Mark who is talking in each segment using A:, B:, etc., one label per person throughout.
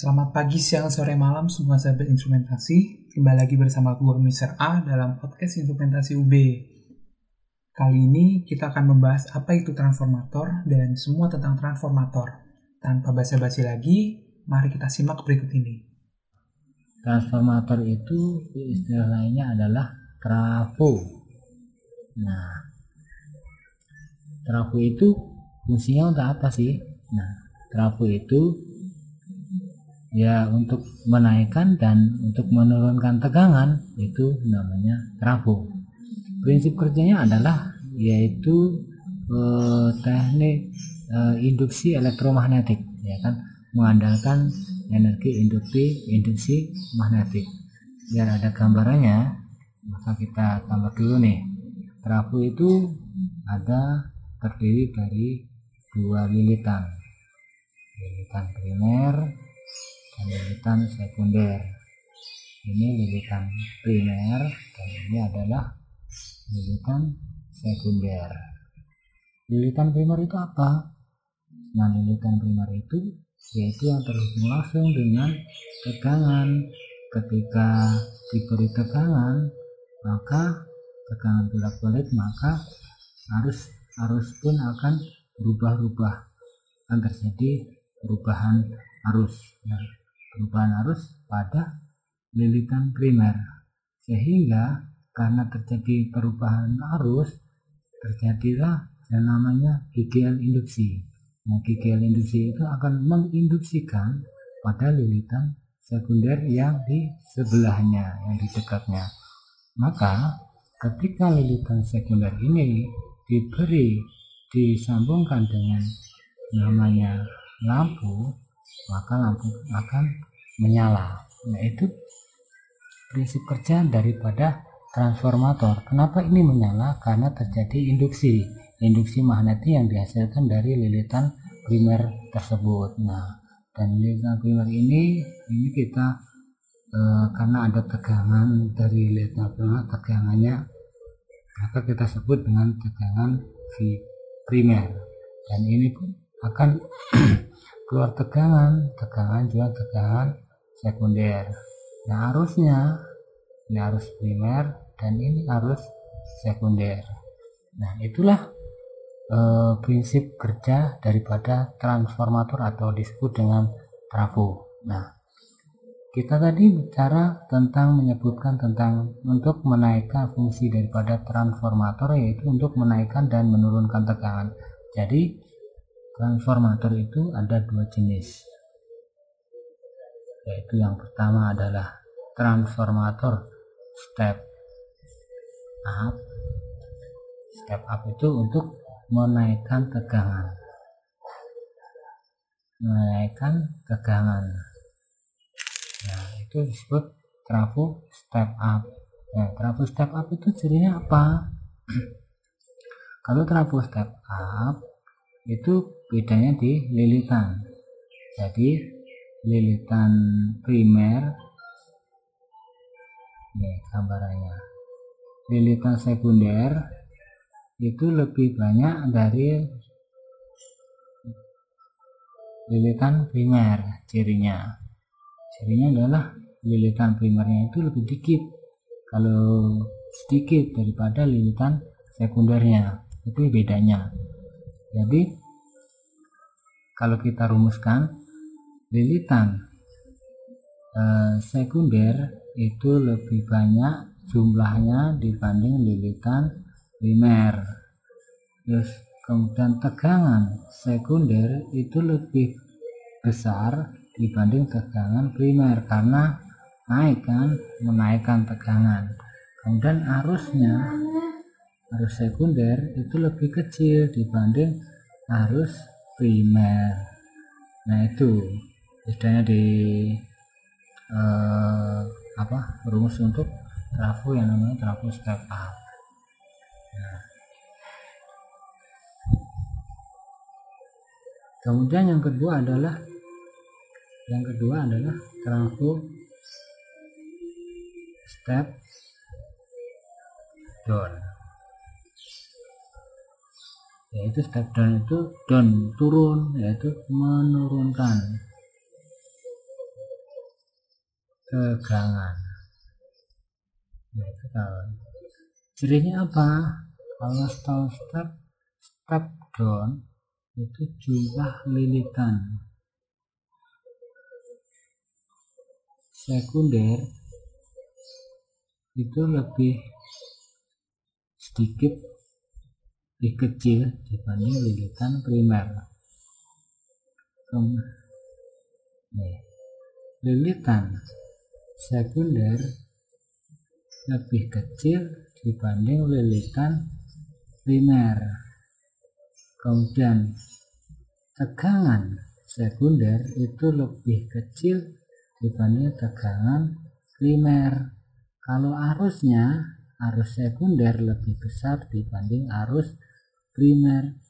A: Selamat pagi, siang, sore, malam semua sahabat instrumentasi. Kembali lagi bersama gua Mr. A dalam podcast instrumentasi UB. Kali ini kita akan membahas apa itu transformator dan semua tentang transformator. Tanpa basa-basi lagi, mari kita simak berikut ini.
B: Transformator itu istilah lainnya adalah trafo. Nah, trafo itu fungsinya untuk apa sih? Nah, trafo itu ya untuk menaikkan dan untuk menurunkan tegangan itu namanya trafo. Prinsip kerjanya adalah yaitu eh, teknik eh, induksi elektromagnetik ya kan? Mengandalkan energi induksi induksi magnetik. Biar ada gambarannya maka kita gambar dulu nih. Trafo itu ada terdiri dari dua lilitan. Lilitan primer lilitan sekunder. Ini lilitan primer dan ini adalah lilitan sekunder. Lilitan primer itu apa? Nah lilitan primer itu yaitu yang terhubung langsung dengan tegangan. Ketika diberi tegangan maka tegangan bolak-balik maka arus arus pun akan berubah-ubah. Akan terjadi perubahan arus. Nah, perubahan arus pada lilitan primer sehingga karena terjadi perubahan arus terjadilah yang namanya GGL induksi Nah, GGL induksi itu akan menginduksikan pada lilitan sekunder yang di sebelahnya, yang di dekatnya. Maka, ketika lilitan sekunder ini diberi disambungkan dengan namanya lampu, maka lampu akan menyala. Nah, itu prinsip kerja daripada transformator. Kenapa ini menyala? Karena terjadi induksi induksi magnetik yang dihasilkan dari lilitan primer tersebut. Nah, dan lilitan primer ini ini kita e, karena ada tegangan dari lilitan primer, tegangannya maka kita sebut dengan tegangan V primer. Dan ini pun akan keluar tegangan, tegangan juga tegangan sekunder. Nah, arusnya ini arus primer dan ini arus sekunder. Nah, itulah eh, prinsip kerja daripada transformator atau disebut dengan trafo. Nah, kita tadi bicara tentang menyebutkan tentang untuk menaikkan fungsi daripada transformator yaitu untuk menaikkan dan menurunkan tegangan. Jadi transformator itu ada dua jenis. Yaitu yang pertama adalah transformator step up. Step up itu untuk menaikkan tegangan menaikkan tegangan nah itu disebut trafo step up. Nah trafo step up itu cirinya apa? Kalau trafo step up itu bedanya di lilitan. Jadi lilitan primer. Nih gambarannya. Lilitan sekunder itu lebih banyak dari lilitan primer cirinya cirinya adalah lilitan primernya itu lebih dikit. Kalau sedikit daripada lilitan sekundernya itu bedanya. Jadi kalau kita rumuskan lilitan. Eh, sekunder itu lebih banyak jumlahnya dibanding lilitan primer terus kemudian tegangan sekunder itu lebih besar dibanding tegangan primer karena naik kan menaikkan tegangan. Kemudian arusnya arus sekunder itu lebih kecil dibanding arus primer. Nah itu bedanya di eh, apa rumus untuk trafo yang namanya trafo step up. Kemudian yang kedua adalah yang kedua adalah trafo step down. Yaitu step down itu down turun yaitu menurunkan nah itu kalau cirinya apa? Kalau stall step step down itu jumlah lilitan. Sekunder itu lebih sedikit lebih kecil dibanding lilitan primer. Nih, lilitan sekunder lebih kecil dibanding lilitan primer. Kemudian tegangan sekunder itu lebih kecil dibanding tegangan primer. Kalau arusnya, arus sekunder lebih besar dibanding arus primer.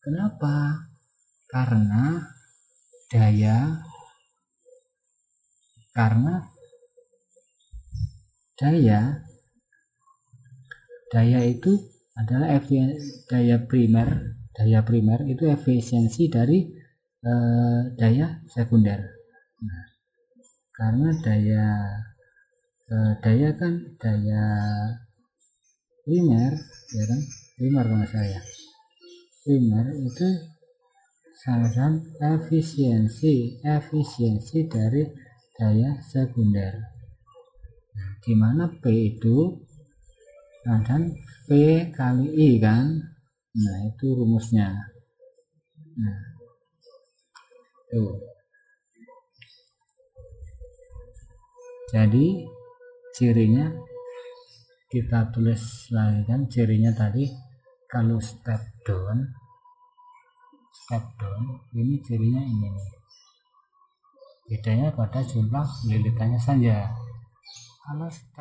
B: Kenapa? Karena daya karena daya. Daya itu adalah daya primer. Daya primer itu efisiensi dari eh, daya sekunder. Nah, karena daya eh, daya kan daya primer ya kan? Primer kalau saya primer itu sama efisiensi efisiensi dari daya sekunder nah, di mana P itu? Nah dan P kali I kan? Nah itu rumusnya. Nah. Tuh. Jadi cirinya kita tulis lagi kan? Cirinya tadi kalau step down step down ini cirinya ini bedanya pada jumlah lilitannya saja.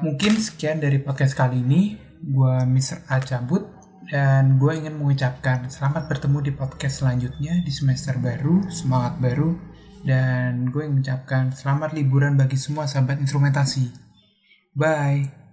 A: Mungkin sekian dari podcast kali ini gua Mr. A cabut dan gue ingin mengucapkan selamat bertemu di podcast selanjutnya di semester baru, semangat baru, dan gue ingin mengucapkan selamat liburan bagi semua sahabat instrumentasi. Bye.